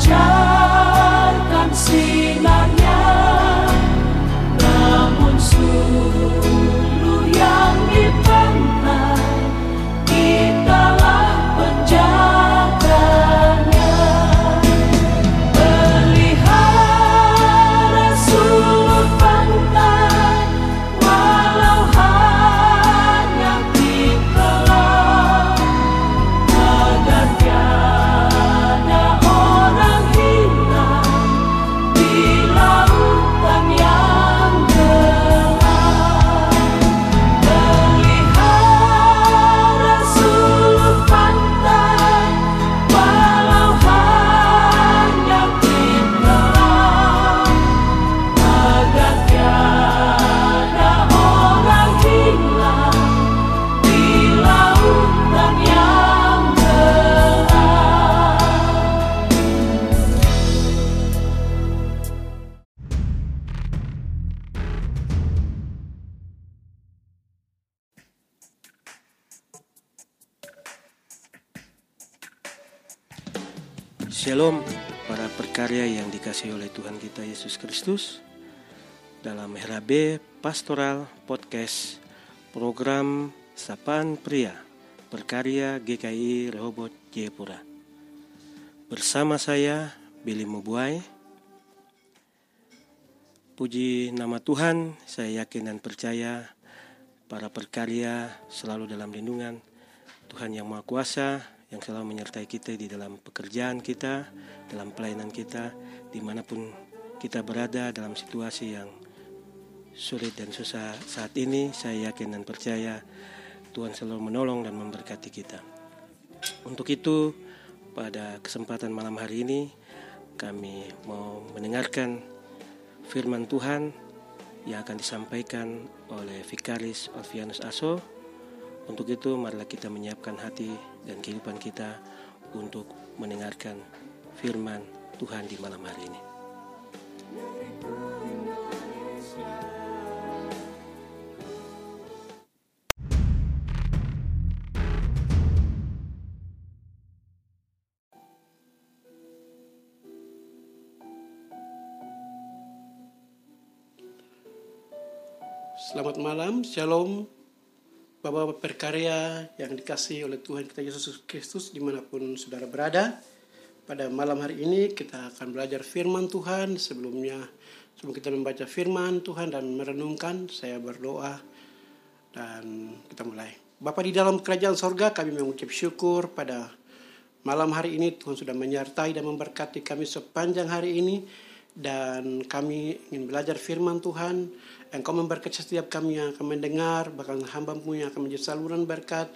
Shalom dikasih oleh Tuhan kita Yesus Kristus. Dalam HRB Pastoral Podcast Program Sapaan Pria Perkarya GKI Rehoboth Jayapura. Bersama saya Billy Mubuai. Puji nama Tuhan, saya yakin dan percaya para perkarya selalu dalam lindungan Tuhan yang Maha Kuasa yang selalu menyertai kita di dalam pekerjaan kita, dalam pelayanan kita, di mana pun kita berada dalam situasi yang sulit dan susah saat ini, saya yakin dan percaya Tuhan selalu menolong dan memberkati kita. Untuk itu, pada kesempatan malam hari ini, kami mau mendengarkan firman Tuhan yang akan disampaikan oleh Vikaris Alfianus Aso. Untuk itu, marilah kita menyiapkan hati dan kehidupan kita untuk mendengarkan firman Tuhan di malam hari ini. Selamat malam, Shalom Bapak-Bapak berkarya yang dikasih oleh Tuhan kita Yesus Kristus di mana pun saudara berada Pada malam hari ini kita akan belajar firman Tuhan Sebelumnya, sebelum kita membaca firman Tuhan dan merenungkan Saya berdoa dan kita mulai Bapak di dalam kerajaan sorga kami mengucap syukur pada malam hari ini Tuhan sudah menyertai dan memberkati kami sepanjang hari ini dan kami ingin belajar firman Tuhan. Engkau memberkati setiap kami yang akan mendengar, bahkan hamba-Mu yang akan menjadi saluran berkat.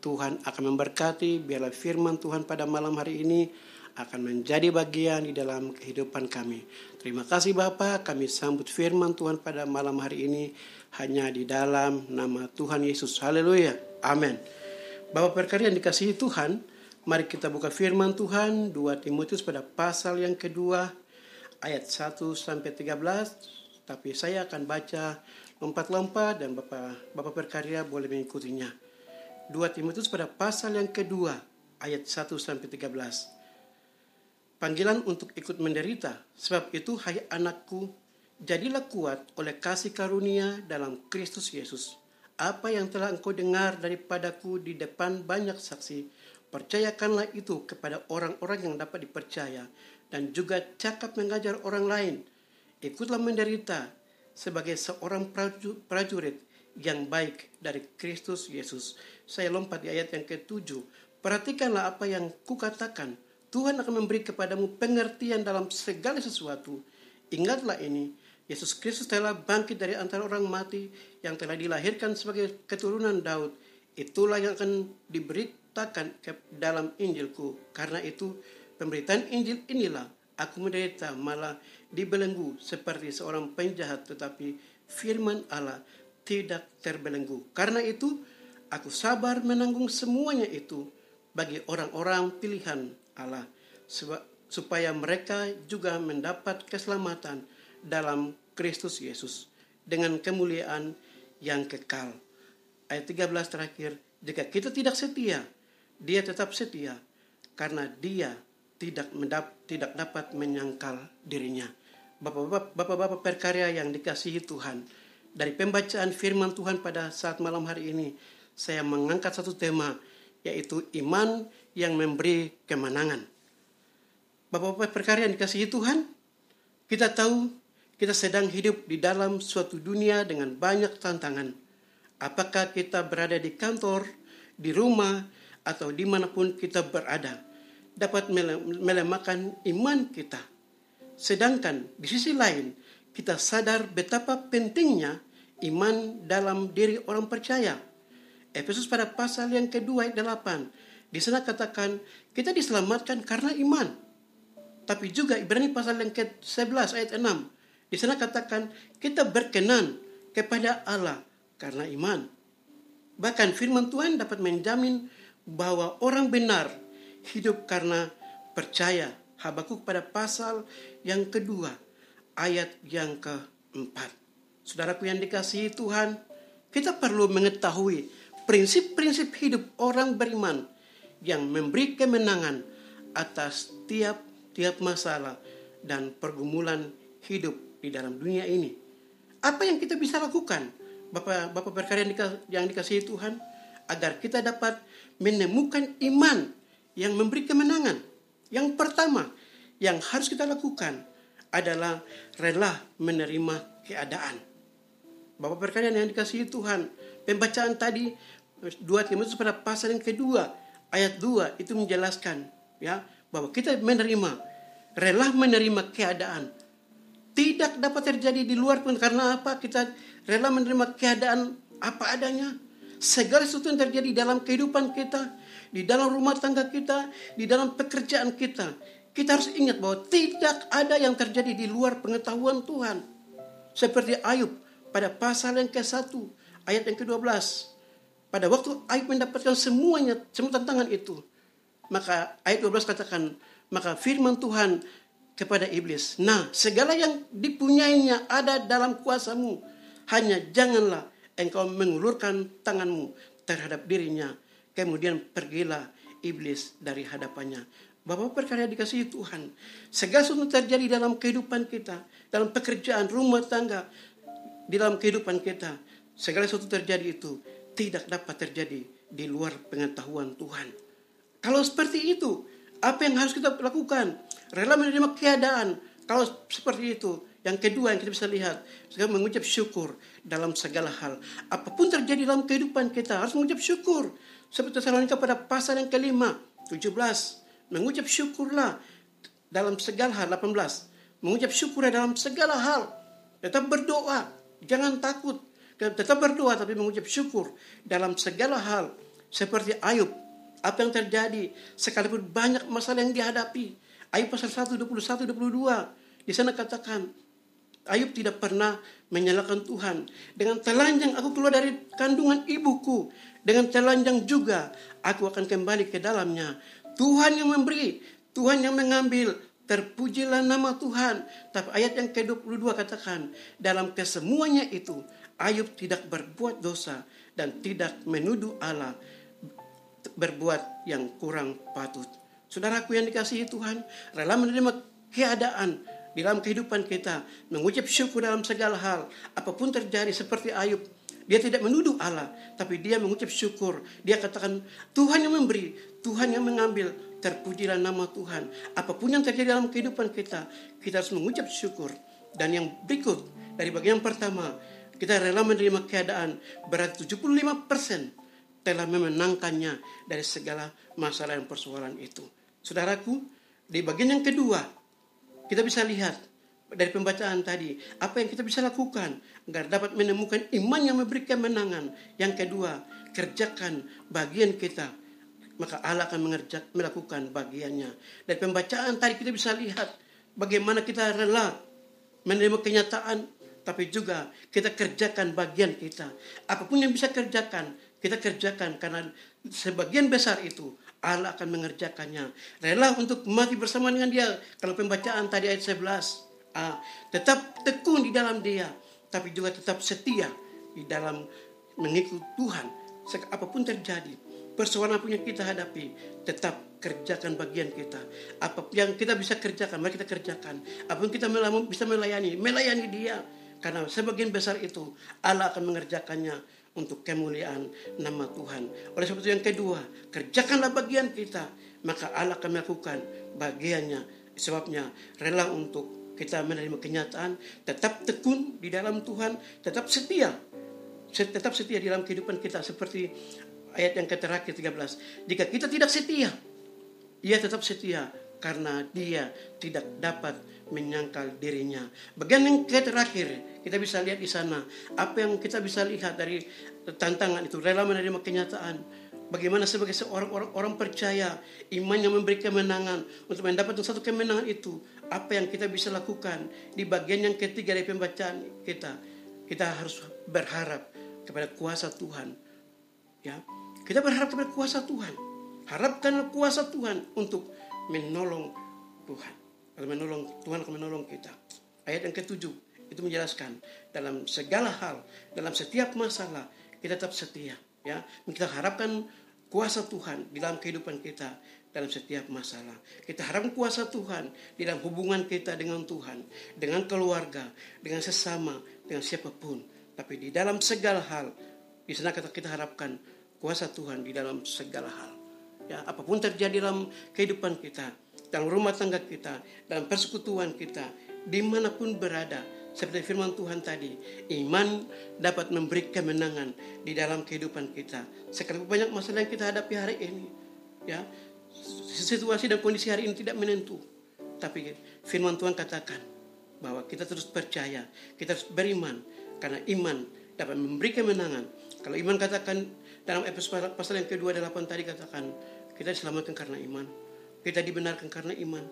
Tuhan akan memberkati, biarlah firman Tuhan pada malam hari ini akan menjadi bagian di dalam kehidupan kami. Terima kasih Bapak, kami sambut firman Tuhan pada malam hari ini hanya di dalam nama Tuhan Yesus. Haleluya. Amin. Bapak berkarya yang dikasihi Tuhan, mari kita buka firman Tuhan 2 Timotius pada pasal yang kedua ayat 1 sampai 13 tapi saya akan baca lompat-lompat dan Bapak Bapak berkarya boleh mengikutinya. 2 Timotius pada pasal yang kedua ayat 1 sampai 13. Panggilan untuk ikut menderita, sebab itu hai anakku, jadilah kuat oleh kasih karunia dalam Kristus Yesus. Apa yang telah engkau dengar daripadaku di depan banyak saksi, percayakanlah itu kepada orang-orang yang dapat dipercaya dan juga cakap mengajar orang lain. Ikutlah menderita sebagai seorang prajurit yang baik dari Kristus Yesus. Saya lompat di ayat yang ketujuh. Perhatikanlah apa yang kukatakan. Tuhan akan memberi kepadamu pengertian dalam segala sesuatu. Ingatlah ini, Yesus Kristus telah bangkit dari antara orang mati yang telah dilahirkan sebagai keturunan Daud. Itulah yang akan diberitakan dalam Injilku. Karena itu, Pemberitaan Injil inilah aku menderita malah dibelenggu seperti seorang penjahat tetapi firman Allah tidak terbelenggu. Karena itu aku sabar menanggung semuanya itu bagi orang-orang pilihan Allah supaya mereka juga mendapat keselamatan dalam Kristus Yesus dengan kemuliaan yang kekal. Ayat 13 terakhir, jika kita tidak setia, dia tetap setia karena dia tidak mendap, tidak dapat menyangkal dirinya. Bapak-bapak, bapak-bapak perkarya yang dikasihi Tuhan, dari pembacaan firman Tuhan pada saat malam hari ini, saya mengangkat satu tema, yaitu iman yang memberi kemenangan. Bapak-bapak perkarya yang dikasihi Tuhan, kita tahu kita sedang hidup di dalam suatu dunia dengan banyak tantangan. Apakah kita berada di kantor, di rumah, atau di mana pun kita berada dapat melemahkan iman kita. Sedangkan di sisi lain, kita sadar betapa pentingnya iman dalam diri orang percaya. Efesus pada pasal yang kedua ayat 8. Di sana katakan kita diselamatkan karena iman. Tapi juga Ibrani pasal yang ke-11 ayat 6. Di sana katakan kita berkenan kepada Allah karena iman. Bahkan firman Tuhan dapat menjamin bahwa orang benar hidup karena percaya. Habakuk pada pasal yang kedua, ayat yang keempat. Saudaraku yang dikasihi Tuhan, kita perlu mengetahui prinsip-prinsip hidup orang beriman yang memberi kemenangan atas tiap-tiap masalah dan pergumulan hidup di dalam dunia ini. Apa yang kita bisa lakukan, Bapak Bapak berkarya yang dikasihi Tuhan, agar kita dapat menemukan iman yang memberi kemenangan. Yang pertama yang harus kita lakukan adalah rela menerima keadaan. Bapak perkalian yang dikasihi Tuhan, pembacaan tadi 2 Timotius pada pasal yang kedua ayat 2 itu menjelaskan ya bahwa kita menerima rela menerima keadaan tidak dapat terjadi di luar pun karena apa kita rela menerima keadaan apa adanya segala sesuatu yang terjadi dalam kehidupan kita di dalam rumah tangga kita, di dalam pekerjaan kita. Kita harus ingat bahwa tidak ada yang terjadi di luar pengetahuan Tuhan. Seperti Ayub pada pasal yang ke-1, ayat yang ke-12. Pada waktu Ayub mendapatkan semuanya, semua tantangan itu. Maka ayat 12 katakan, maka firman Tuhan kepada iblis. Nah, segala yang dipunyainya ada dalam kuasamu. Hanya janganlah engkau mengulurkan tanganmu terhadap dirinya. Kemudian pergilah iblis dari hadapannya. Bapak perkara dikasihi Tuhan. Segala sesuatu terjadi dalam kehidupan kita. Dalam pekerjaan, rumah tangga. Di dalam kehidupan kita. Segala sesuatu terjadi itu tidak dapat terjadi di luar pengetahuan Tuhan. Kalau seperti itu, apa yang harus kita lakukan? Rela menerima keadaan. Kalau seperti itu, yang kedua yang kita bisa lihat, sekarang mengucap syukur dalam segala hal. Apa pun terjadi dalam kehidupan kita harus mengucap syukur. Seperti Tesalonika pada pasal yang kelima, 17. Mengucap syukurlah dalam segala hal, 18. Mengucap syukur dalam segala hal. Tetap berdoa, jangan takut. Tetap berdoa tapi mengucap syukur dalam segala hal. Seperti Ayub, apa yang terjadi sekalipun banyak masalah yang dihadapi. Ayub pasal 1, 21, 22. Di sana katakan, Ayub tidak pernah menyalahkan Tuhan. Dengan telanjang aku keluar dari kandungan ibuku. Dengan telanjang juga aku akan kembali ke dalamnya. Tuhan yang memberi, Tuhan yang mengambil. Terpujilah nama Tuhan. Tapi ayat yang ke-22 katakan, dalam kesemuanya itu, Ayub tidak berbuat dosa dan tidak menuduh Allah berbuat yang kurang patut. Saudaraku yang dikasihi Tuhan, rela menerima keadaan di dalam kehidupan kita, mengucap syukur dalam segala hal, apa pun terjadi seperti Ayub, dia tidak menuduh Allah, tapi dia mengucap syukur. Dia katakan, Tuhan yang memberi, Tuhan yang mengambil, terpujilah nama Tuhan. Apa pun yang terjadi dalam kehidupan kita, kita harus mengucap syukur. Dan yang berikut, dari bagian pertama, kita rela menerima keadaan berarti 75% telah memenangkannya dari segala masalah dan persoalan itu. Saudaraku, di bagian yang kedua, kita bisa lihat dari pembacaan tadi apa yang kita bisa lakukan agar dapat menemukan iman yang memberi kemenangan. Yang kedua, kerjakan bagian kita maka Allah akan mengerjak, melakukan bagiannya. Dari pembacaan tadi kita bisa lihat bagaimana kita rela menerima kenyataan tapi juga kita kerjakan bagian kita. Apa pun yang bisa kerjakan, kita kerjakan karena sebagian besar itu Allah akan mengerjakannya. Rela untuk mati bersama dengan dia. Kalau pembacaan tadi ayat 11. Ah, tetap tekun di dalam dia. Tapi juga tetap setia di dalam mengikut Tuhan. Apa pun terjadi. Persoalan punya kita hadapi. Tetap kerjakan bagian kita. Apa yang kita bisa kerjakan, mari kita kerjakan. Apa pun kita bisa melayani, melayani dia. Karena sebagian besar itu Allah akan mengerjakannya untuk kemuliaan nama Tuhan. Oleh sebab itu yang kedua, kerjakanlah bagian kita, maka Allah akan melakukan bagiannya. Sebabnya rela untuk kita menerima kenyataan, tetap tekun di dalam Tuhan, tetap setia. Tetap setia di dalam kehidupan kita seperti ayat yang terakhir 13. Jika kita tidak setia, ia tetap setia karena dia tidak dapat menyangkal dirinya. Bagian yang terakhir kita bisa lihat di sana. Apa yang kita bisa lihat dari tantangan itu rela menerima kenyataan. Bagaimana sebagai seorang orang, orang percaya iman yang memberi kemenangan. Untuk mendapatkan satu kemenangan itu apa yang kita bisa lakukan? Di bagian yang ketiga dari pembacaan kita kita harus berharap kepada kuasa Tuhan. Ya kita berharap kepada kuasa Tuhan. Harapkan kuasa Tuhan untuk menolong Tuhan akan menolong Tuhan akan menolong kita. Ayat yang ketujuh itu menjelaskan dalam segala hal, dalam setiap masalah kita tetap setia. Ya, kita harapkan kuasa Tuhan di dalam kehidupan kita dalam setiap masalah. Kita harapkan kuasa Tuhan di dalam hubungan kita dengan Tuhan, dengan keluarga, dengan sesama, dengan siapa pun. Tapi di dalam segala hal, di sana kita, kita harapkan kuasa Tuhan di dalam segala hal. Ya, apa pun terjadi dalam kehidupan kita, dalam rumah tangga kita, dalam persekutuan kita, di mana pun berada. Seperti firman Tuhan tadi, iman dapat memberi kemenangan di dalam kehidupan kita. Sekalipun banyak masalah yang kita hadapi hari ini, ya situasi dan kondisi hari ini tidak menentu. Tapi firman Tuhan katakan bahwa kita terus percaya, kita harus beriman, karena iman dapat memberi kemenangan. Kalau iman katakan dalam episode pasal yang kedua delapan tadi katakan kita diselamatkan karena iman. Kita dibenarkan karena iman.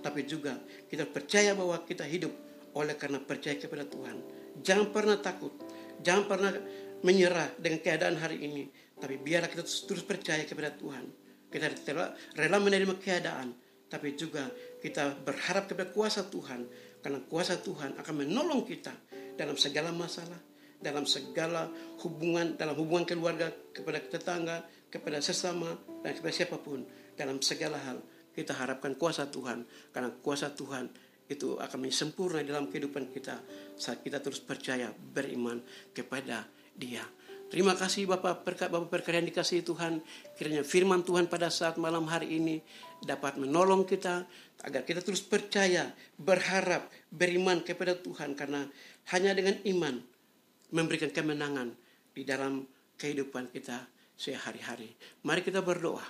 Tapi juga kita percaya bahwa kita hidup oleh karena percaya kepada Tuhan. Jangan pernah takut. Jangan pernah menyerah dengan keadaan hari ini. Tapi biarlah kita terus percaya kepada Tuhan. Kita rela menerima keadaan. Tapi juga kita berharap kepada kuasa Tuhan. Karena kuasa Tuhan akan menolong kita dalam segala masalah, dalam segala hubungan, dalam hubungan keluarga, kepada tetangga, kepada sesama, dan kepada siapa pun. Dalam segala hal, kita harapkan kuasa Tuhan. Karena kuasa Tuhan itu akan sempurna dalam kehidupan kita saat kita terus percaya beriman kepada Dia. Terima kasih Bapak berkat Bapak berkarya dikasih Tuhan. Kiranya firman Tuhan pada saat malam hari ini dapat menolong kita agar kita terus percaya, berharap, beriman kepada Tuhan karena hanya dengan iman memberikan kemenangan di dalam kehidupan kita sehari-hari. Mari kita berdoa.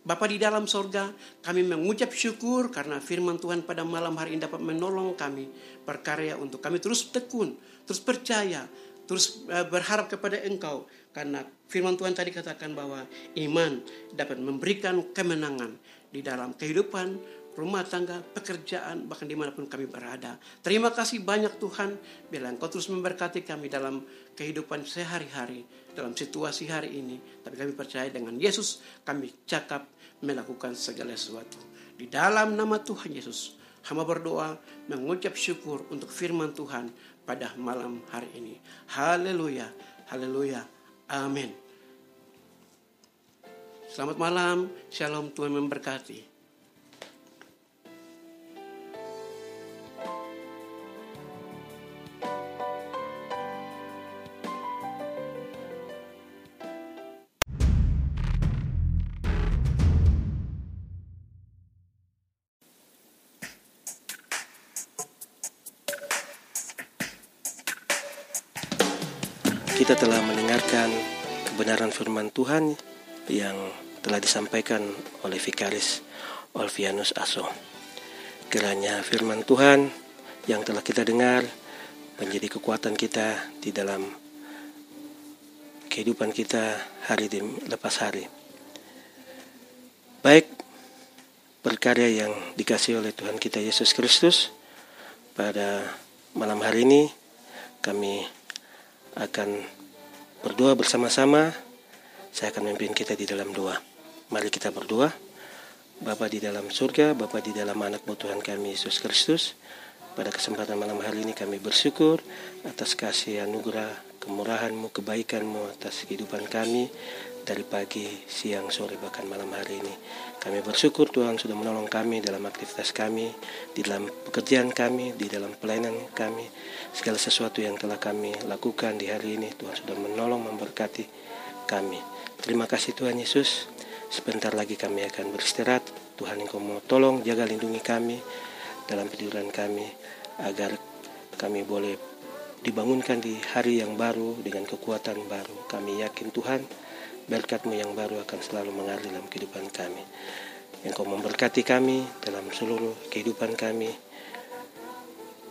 Bapa di dalam sorga, kami mengucap syukur karena firman Tuhan pada malam hari ini dapat menolong kami berkarya untuk kami terus tekun, terus percaya, terus eh, berharap kepada Engkau. Karena firman Tuhan tadi katakan bahwa iman dapat memberikan kemenangan di dalam kehidupan, rumah tangga, pekerjaan, bahkan di mana pun kami berada. Terima kasih banyak Tuhan, bila Engkau terus memberkati kami dalam kehidupan sehari-hari dalam situasi hari ini. Tapi kami percaya dengan Yesus kami cakap melakukan segala sesuatu. Di dalam nama Tuhan Yesus, hamba berdoa mengucap syukur untuk firman Tuhan pada malam hari ini. Haleluya, haleluya, amin. Selamat malam, shalom Tuhan memberkati. Kita telah mendengarkan kebenaran firman Tuhan yang telah disampaikan oleh Vikaris Olvianus Aso. Kiranya firman Tuhan yang telah kita dengar menjadi kekuatan kita di dalam kehidupan kita hari demi lepas hari. Baik berkarya yang dikasih oleh Tuhan kita Yesus Kristus pada malam hari ini kami akan berdoa bersama-sama. Saya akan memimpin kita di dalam doa. Mari kita berdoa. Bapa di dalam surga, Bapa di dalam anak Tuhan kami Yesus Kristus. Pada kesempatan malam hari ini kami bersyukur atas kasih anugerah, kemurahan-Mu, kebaikan-Mu atas kehidupan kami dari pagi, siang, sore, bahkan malam hari ini. Kami bersyukur Tuhan sudah menolong kami dalam aktivitas kami, di dalam pekerjaan kami, di dalam pelayanan kami. Segala sesuatu yang telah kami lakukan di hari ini, Tuhan sudah menolong, memberkati kami. Terima kasih Tuhan Yesus. Sebentar lagi kami akan beristirahat. Tuhan Engkau mau tolong, jaga lindungi kami dalam tiduran kami, agar kami boleh dibangunkan di hari yang baru dengan kekuatan baru. Kami yakin Tuhan, berkatmu yang baru akan selalu mengalir dalam kehidupan kami. Engkau memberkati kami dalam seluruh kehidupan kami.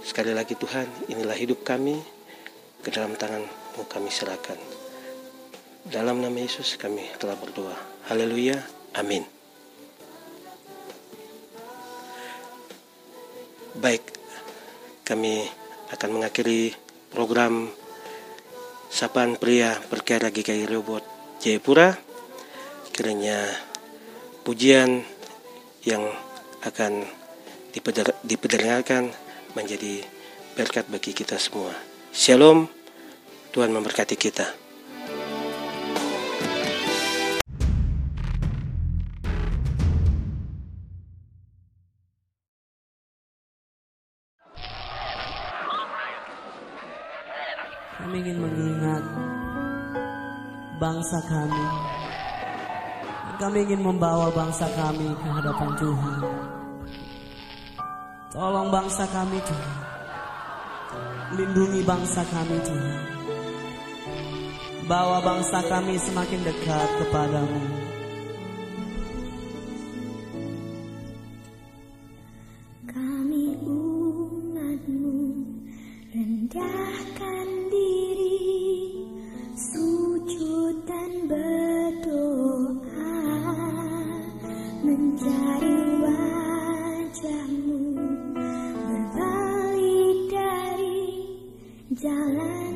Sekali lagi Tuhan, inilah hidup kami, ke dalam tanganmu kami serahkan. Dalam nama Yesus kami telah berdoa. Haleluya. Amin. Baik, kami akan mengakhiri program Sapaan Pria Perkara GKI Robot Jayapura. Kiranya pujian yang akan diperdengarkan menjadi berkat bagi kita semua. Shalom, Tuhan memberkati kita. Kami ingin mengingat bangsa kami. Kami ingin membawa bangsa kami ke hadapan Tuhan. Tolong bangsa kami Tuhan. Lindungi bangsa kami Tuhan. Bawa bangsa kami semakin dekat kepadamu. mencari wajahmu berbalik dari jalan